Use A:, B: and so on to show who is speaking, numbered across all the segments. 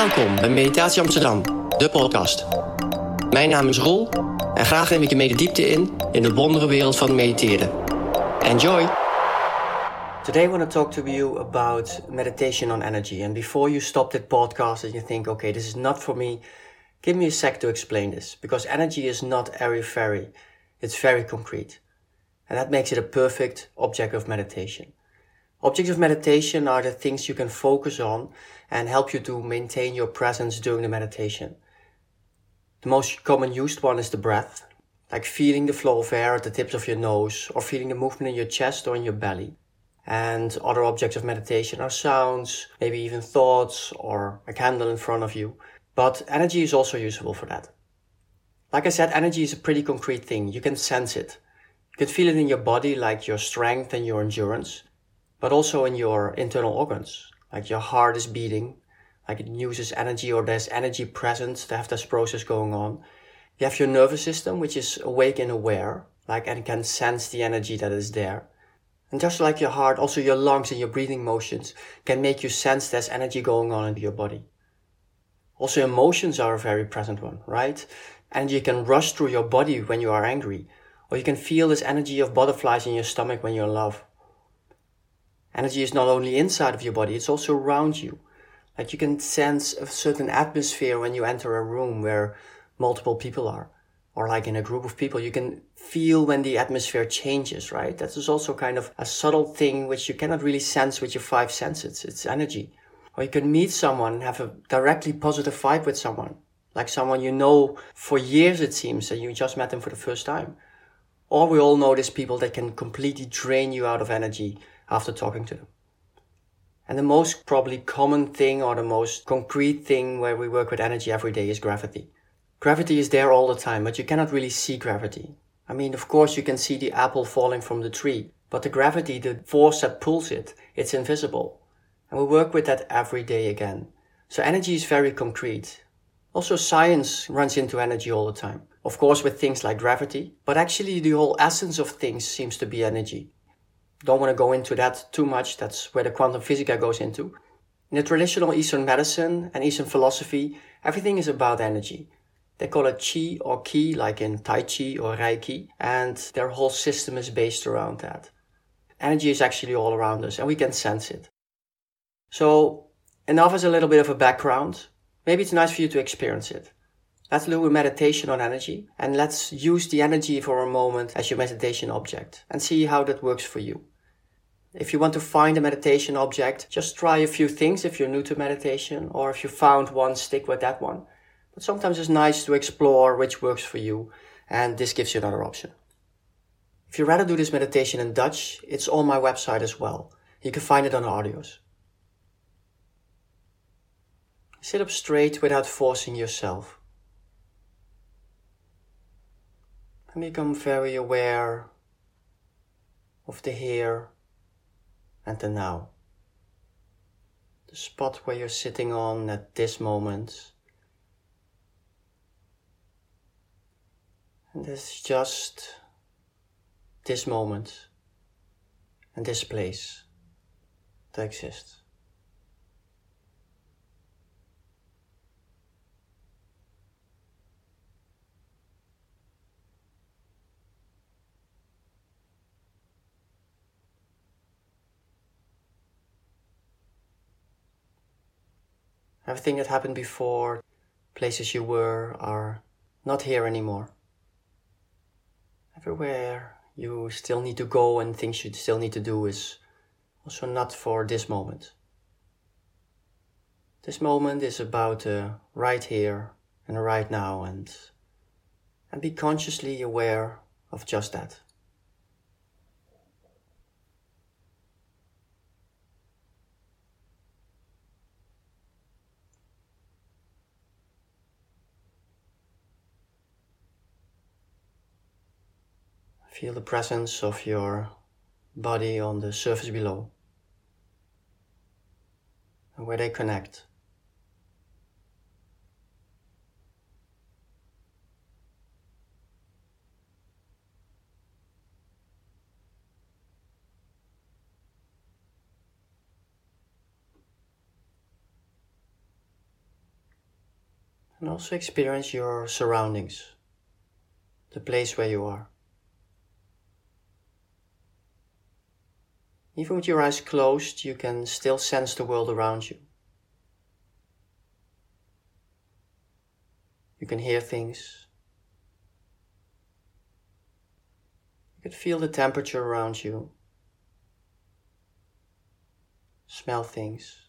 A: Welkom bij Meditatie Amsterdam, de podcast. Mijn naam is Roel en graag neem ik je mee de diepte in in de wondere wereld van mediteren. Enjoy! Today I want to talk to you about meditation on energy. And before you stop this podcast and you think, okay, this is not for me, give me a sec to explain this. Because energy is not airy-fairy. It's very concrete. And that makes it a perfect object of meditation. Objects of meditation are the things you can focus on and help you to maintain your presence during the meditation. The most common used one is the breath, like feeling the flow of air at the tips of your nose or feeling the movement in your chest or in your belly. And other objects of meditation are sounds, maybe even thoughts or a candle in front of you. But energy is also useful for that. Like I said, energy is a pretty concrete thing. You can sense it. You can feel it in your body, like your strength and your endurance but also in your internal organs. Like your heart is beating, like it uses energy or there's energy present to have this process going on. You have your nervous system, which is awake and aware, like and can sense the energy that is there. And just like your heart, also your lungs and your breathing motions can make you sense there's energy going on in your body. Also emotions are a very present one, right? Energy can rush through your body when you are angry, or you can feel this energy of butterflies in your stomach when you're in love. Energy is not only inside of your body, it's also around you. Like you can sense a certain atmosphere when you enter a room where multiple people are. Or like in a group of people, you can feel when the atmosphere changes, right? That is also kind of a subtle thing which you cannot really sense with your five senses. It's energy. Or you can meet someone and have a directly positive vibe with someone. Like someone you know for years, it seems, and you just met them for the first time. Or we all know these people that can completely drain you out of energy after talking to them. And the most probably common thing or the most concrete thing where we work with energy every day is gravity. Gravity is there all the time, but you cannot really see gravity. I mean, of course you can see the apple falling from the tree, but the gravity, the force that pulls it, it's invisible. And we work with that every day again. So energy is very concrete. Also science runs into energy all the time. Of course with things like gravity, but actually the whole essence of things seems to be energy don't want to go into that too much. That's where the quantum physics goes into. In the traditional Eastern medicine and Eastern philosophy, everything is about energy. They call it chi or ki, like in Tai Chi or Reiki, and their whole system is based around that. Energy is actually all around us and we can sense it. So, enough as a little bit of a background. Maybe it's nice for you to experience it. Let's do a meditation on energy and let's use the energy for a moment as your meditation object and see how that works for you. If you want to find a meditation object, just try a few things if you're new to meditation, or if you found one, stick with that one. But sometimes it's nice to explore which works for you, and this gives you another option. If you'd rather do this meditation in Dutch, it's on my website as well. You can find it on audios. Sit up straight without forcing yourself. And become very aware of the here and the now. The spot where you're sitting on at this moment. And there's just this moment and this place to exist. Everything that happened before, places you were, are not here anymore. Everywhere you still need to go and things you still need to do is also not for this moment. This moment is about uh, right here and right now and and be consciously aware of just that. Feel the presence of your body on the surface below and where they connect. And also experience your surroundings, the place where you are. Even with your eyes closed, you can still sense the world around you. You can hear things. You can feel the temperature around you. Smell things.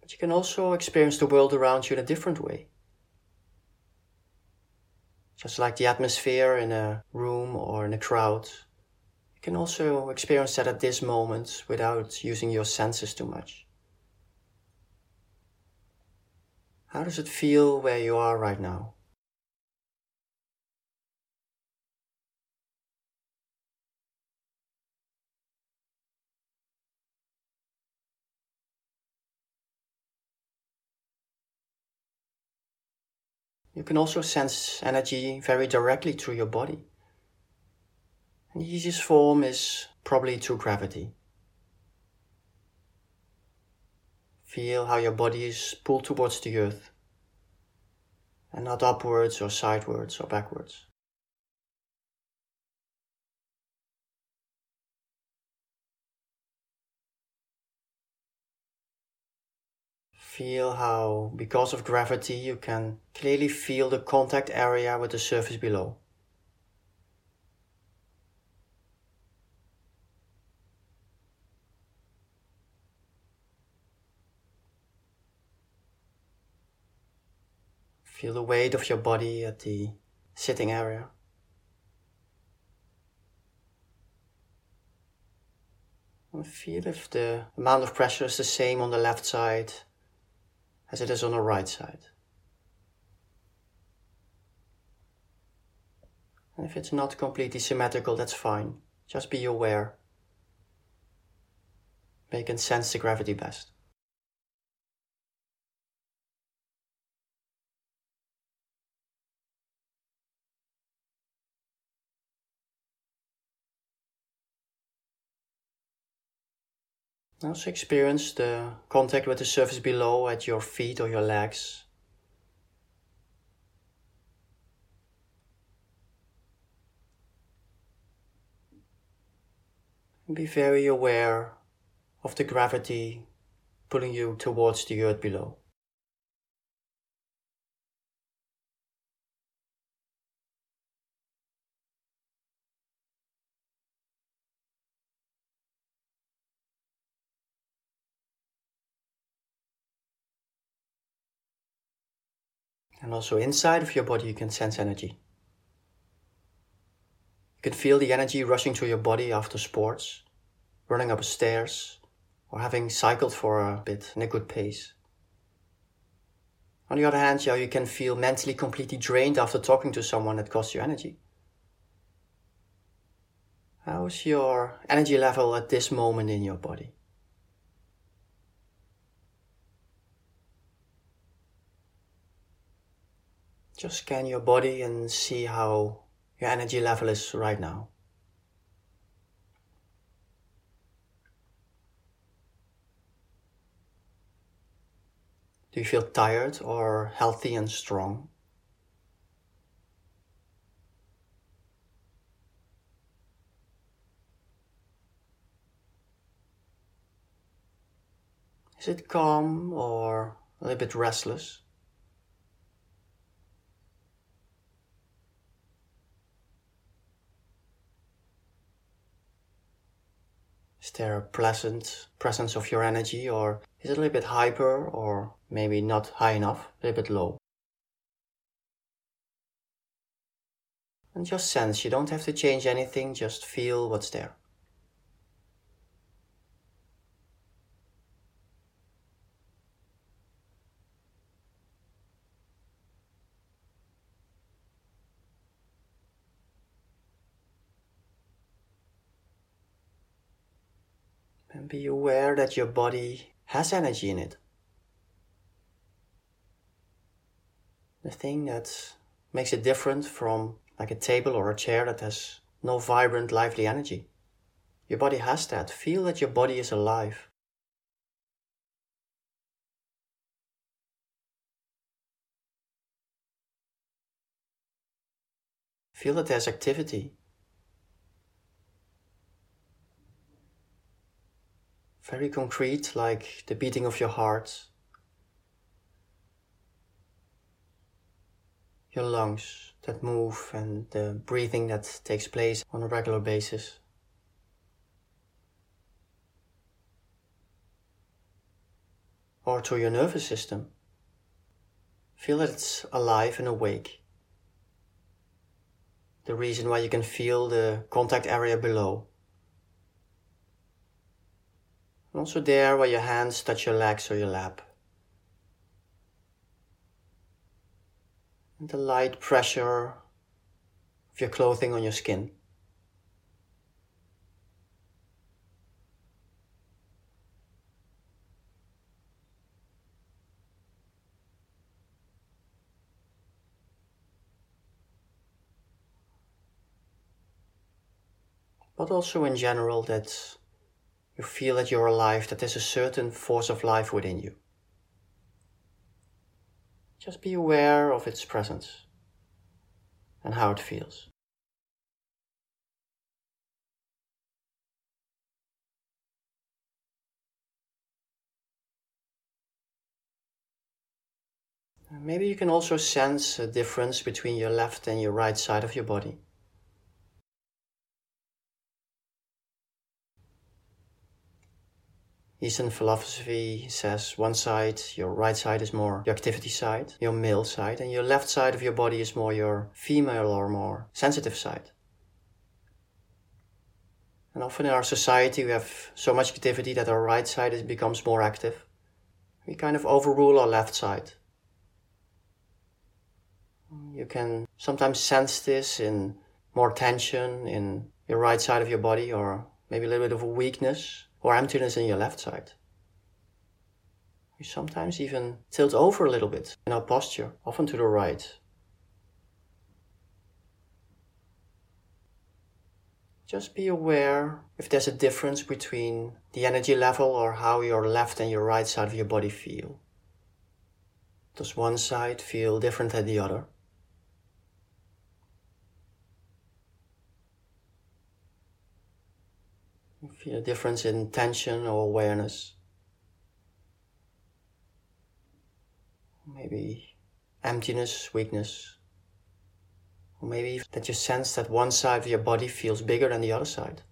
A: But you can also experience the world around you in a different way. Just like the atmosphere in a room or in a crowd, can also experience that at this moment without using your senses too much. How does it feel where you are right now? You can also sense energy very directly through your body. The easiest form is probably through gravity. Feel how your body is pulled towards the earth and not upwards or sidewards or backwards. Feel how, because of gravity, you can clearly feel the contact area with the surface below. Feel the weight of your body at the sitting area. And feel if the amount of pressure is the same on the left side as it is on the right side. And if it's not completely symmetrical, that's fine. Just be aware. You can sense the gravity best. Also experience the contact with the surface below at your feet or your legs. Be very aware of the gravity pulling you towards the earth below. And also inside of your body, you can sense energy. You can feel the energy rushing through your body after sports, running up stairs, or having cycled for a bit in a good pace. On the other hand, yeah, you can feel mentally completely drained after talking to someone that costs you energy. How's your energy level at this moment in your body? Just scan your body and see how your energy level is right now. Do you feel tired or healthy and strong? Is it calm or a little bit restless? Is there a pleasant presence of your energy or is it a little bit hyper or maybe not high enough, a little bit low? And just sense, you don't have to change anything, just feel what's there. be aware that your body has energy in it. The thing that makes it different from like a table or a chair that has no vibrant, lively energy. Your body has that. Feel that your body is alive. Feel that there's activity. Very concrete, like the beating of your heart, your lungs that move, and the breathing that takes place on a regular basis. Or to your nervous system. Feel that it's alive and awake the reason why you can feel the contact area below. And also there where your hands touch your legs or your lap. And the light pressure of your clothing on your skin. but also in general that you feel that you're alive, that there's a certain force of life within you. Just be aware of its presence and how it feels. Maybe you can also sense a difference between your left and your right side of your body. Eastern philosophy says one side, your right side is more your activity side, your male side, and your left side of your body is more your female or more sensitive side. And often in our society we have so much activity that our right side becomes more active. We kind of overrule our left side. You can sometimes sense this in more tension in your right side of your body or maybe a little bit of a weakness or emptiness in your left side. We sometimes even tilt over a little bit in our posture, often to the right. Just be aware if there's a difference between the energy level or how your left and your right side of your body feel. Does one side feel different than the other? Feel a difference in tension or awareness. Maybe emptiness, weakness. Or maybe that you sense that one side of your body feels bigger than the other side.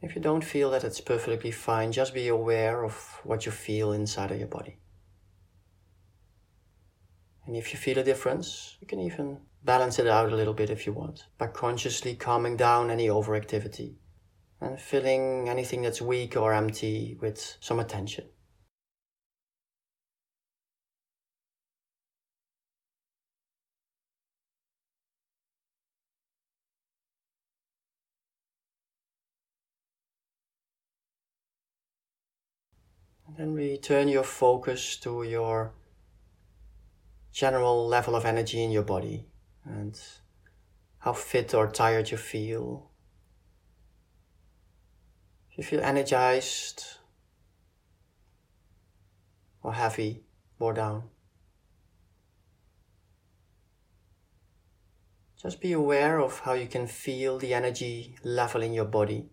A: If you don't feel that, it's perfectly fine. Just be aware of what you feel inside of your body. And if you feel a difference, you can even balance it out a little bit if you want by consciously calming down any overactivity and filling anything that's weak or empty with some attention. Then return your focus to your general level of energy in your body and how fit or tired you feel. If you feel energized or heavy, or down. Just be aware of how you can feel the energy level in your body.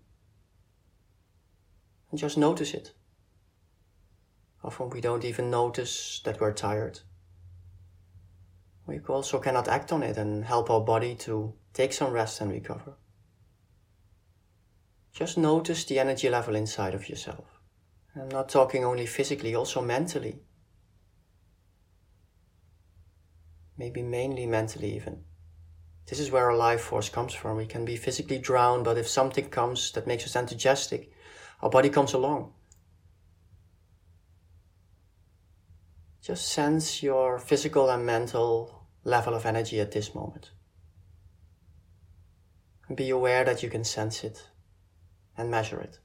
A: And just notice it. Often we don't even notice that we're tired we also cannot act on it and help our body to take some rest and recover. Just notice the energy level inside of yourself. I'm not talking only physically, also mentally. Maybe mainly mentally, even. This is where our life force comes from. We can be physically drowned, but if something comes that makes us enthusiastic, our body comes along. Just sense your physical and mental level of energy at this moment. And be aware that you can sense it and measure it.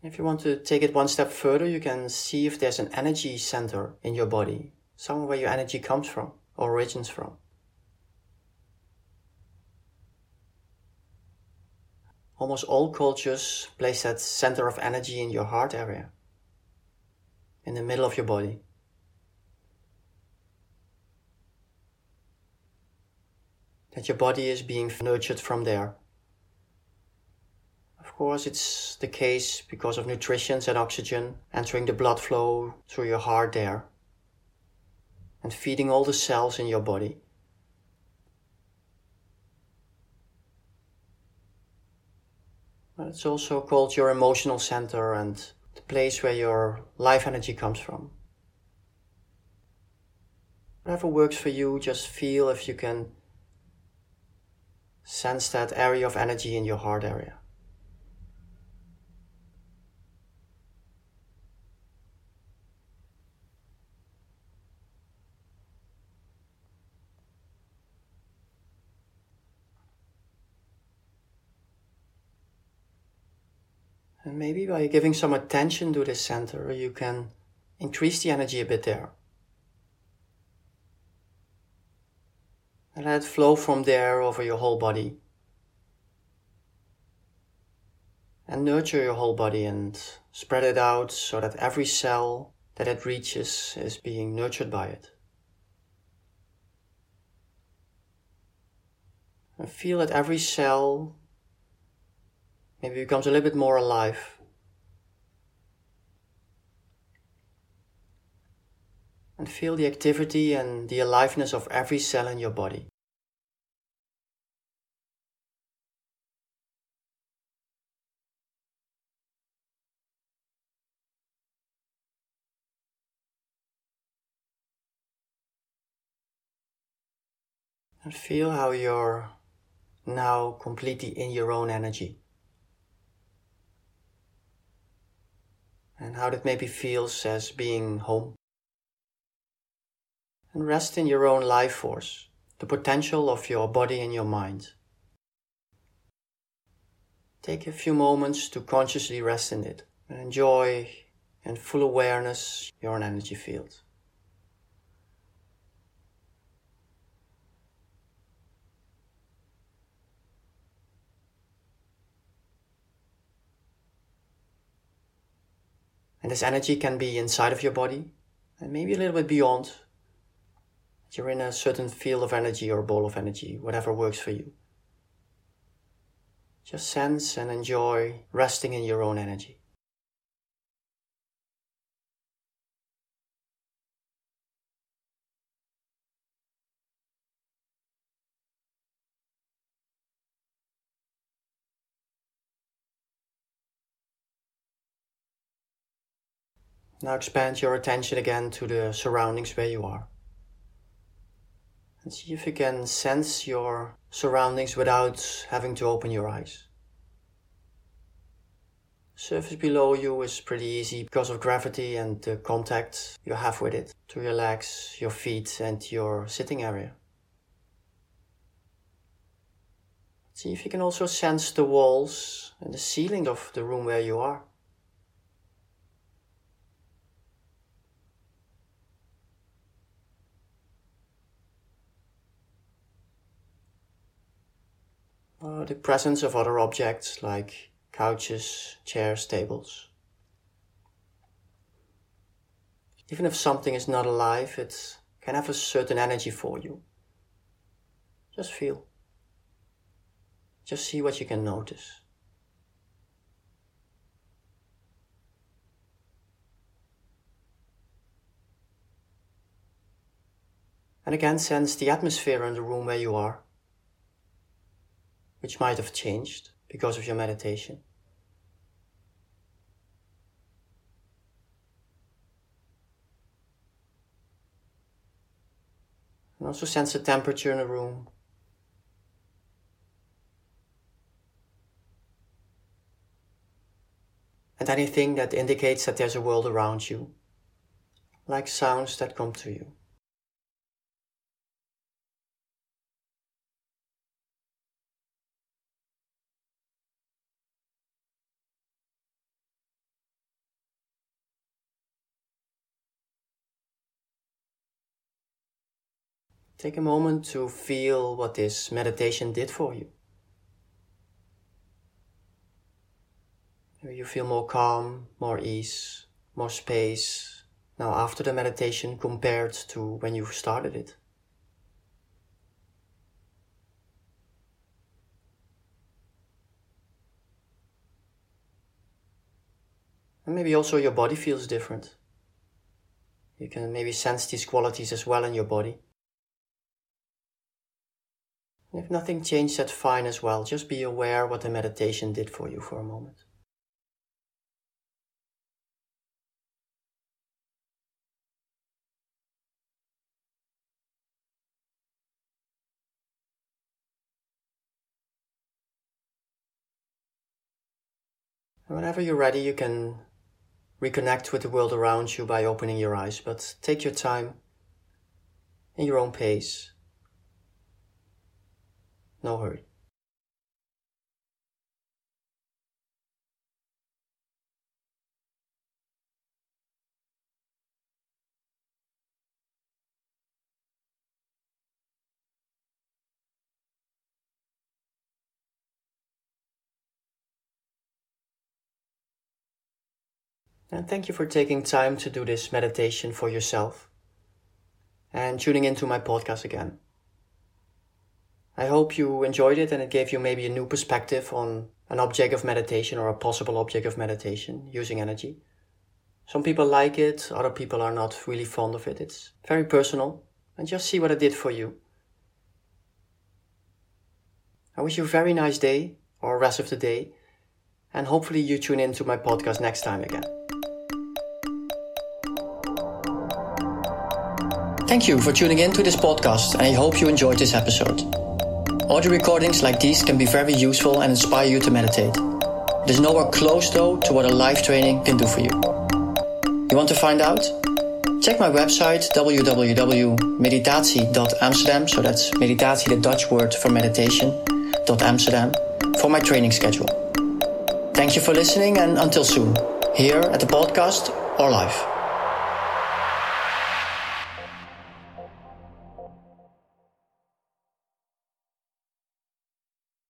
A: If you want to take it one step further, you can see if there's an energy center in your body, somewhere where your energy comes from or origins from. Almost all cultures place that center of energy in your heart area, in the middle of your body. That your body is being nurtured from there. Of course, it's the case because of nutrition and oxygen entering the blood flow through your heart there and feeding all the cells in your body. It's also called your emotional center and the place where your life energy comes from. Whatever works for you, just feel if you can sense that area of energy in your heart area. And maybe by giving some attention to this center, you can increase the energy a bit there. And let it flow from there over your whole body. And nurture your whole body and spread it out so that every cell that it reaches is being nurtured by it. And feel that every cell maybe becomes a little bit more alive. And feel the activity and the aliveness of every cell in your body. And feel how you're now completely in your own energy. And how that maybe feels as being home. And rest in your own life force, the potential of your body and your mind. Take a few moments to consciously rest in it and enjoy in full awareness your energy field. And this energy can be inside of your body and maybe a little bit beyond. You're in a certain field of energy or ball of energy, whatever works for you. Just sense and enjoy resting in your own energy. Now expand your attention again to the surroundings where you are. And see if you can sense your surroundings without having to open your eyes. Surface below you is pretty easy because of gravity and the contact you have with it to legs, your feet and your sitting area. See if you can also sense the walls and the ceiling of the room where you are. Uh, the presence of other objects like couches, chairs, tables. Even if something is not alive, it can have a certain energy for you. Just feel. Just see what you can notice. And again, sense the atmosphere in the room where you are which might have changed because of your meditation. And also sense the temperature in the room. And anything that indicates that there's a world around you, like sounds that come to you. Take a moment to feel what this meditation did for you. You feel more calm, more ease, more space now after the meditation compared to when you started it. And maybe also your body feels different. You can maybe sense these qualities as well in your body. If nothing changed, that's fine as well. Just be aware what the meditation did for you for a moment. Whenever you're ready, you can reconnect with the world around you by opening your eyes, but take your time in your own pace. No hurry. And thank you for taking time to do this meditation for yourself and tuning into my podcast again. I hope you enjoyed it and it gave you maybe a new perspective on an object of meditation or a possible object of meditation using energy. Some people like it, other people are not really fond of it. It's very personal and just see what it did for you. I wish you a very nice day or rest of the day and hopefully you tune in to my podcast next time again. Thank you for tuning in to this podcast, and I hope you enjoyed this episode. Audio recordings like these can be very useful and inspire you to meditate. It is nowhere close, though, to what a live training can do for you. You want to find out? Check my website www.meditatie.amsterdam, so that's meditatie, the Dutch word for meditation, Amsterdam, for my training schedule. Thank you for listening, and until soon, here at the podcast or live.